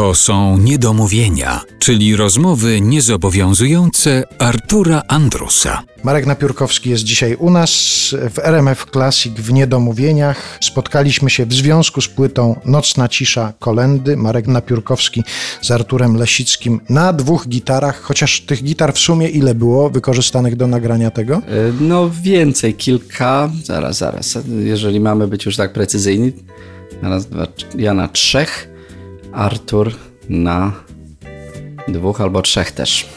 To są niedomówienia, czyli rozmowy niezobowiązujące Artura Andrusa. Marek Napiórkowski jest dzisiaj u nas w RMF Classic w Niedomówieniach. Spotkaliśmy się w związku z płytą Nocna Cisza Kolendy. Marek Napiórkowski z Arturem Lesickim na dwóch gitarach, chociaż tych gitar w sumie ile było wykorzystanych do nagrania tego? E, No więcej, kilka, zaraz, zaraz, jeżeli mamy być już tak precyzyjni, raz, dwa, ja na trzech, Artur na dwóch albo trzech też.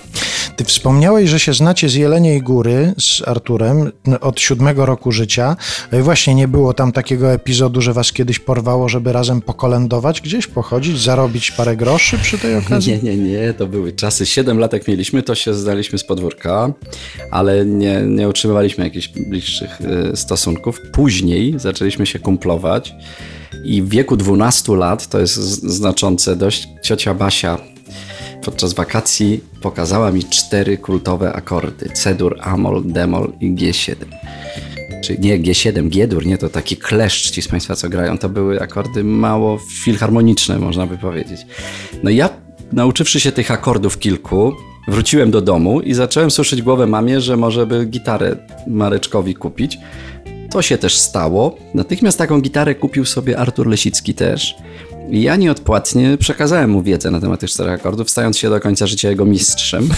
Ty wspomniałeś, że się znacie z Jeleniej Góry z Arturem od siódmego roku życia. E, Właśnie nie było tam takiego epizodu, że was kiedyś porwało, żeby razem pokolędować gdzieś, pochodzić, zarobić parę groszy przy tej okazji? Nie, nie, nie, to były czasy. Siedem lat jak mieliśmy, to się zdaliśmy z podwórka, ale nie, nie utrzymywaliśmy jakichś bliższych e, stosunków. Później zaczęliśmy się kumplować i w wieku 12 lat, to jest znaczące dość, ciocia Basia podczas wakacji pokazała mi cztery kultowe akordy. C-dur, Amol, Demol i G7. Czy nie G7, G-dur, nie to taki kleszcz ci z Państwa, co grają. To były akordy mało filharmoniczne, można by powiedzieć. No ja, nauczywszy się tych akordów kilku, wróciłem do domu i zacząłem suszyć głowę mamie, że może by gitarę Mareczkowi kupić. To się też stało. Natychmiast taką gitarę kupił sobie Artur Lesicki też. Ja nieodpłatnie przekazałem mu wiedzę na temat tych czterech akordów, stając się do końca życia jego mistrzem.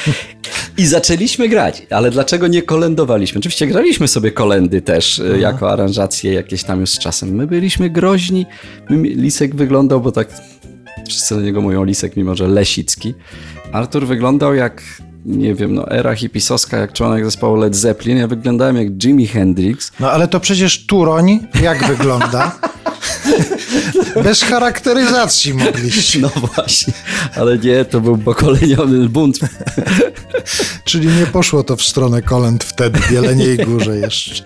I zaczęliśmy grać, ale dlaczego nie kolędowaliśmy? Oczywiście graliśmy sobie kolendy też y, jako aranżacje jakieś tam już z czasem. My byliśmy groźni. Lisek wyglądał, bo tak wszyscy na niego mówią Lisek, mimo że Lesicki. Artur wyglądał jak, nie wiem, no era hipisowska, jak członek zespołu Led Zeppelin. Ja wyglądałem jak Jimi Hendrix. No ale to przecież Turoń jak wygląda? Bez charakteryzacji mogliście. No właśnie, ale nie, to był pokoleniowy bunt. Czyli nie poszło to w stronę kolęd wtedy w Jeleniej Górze jeszcze.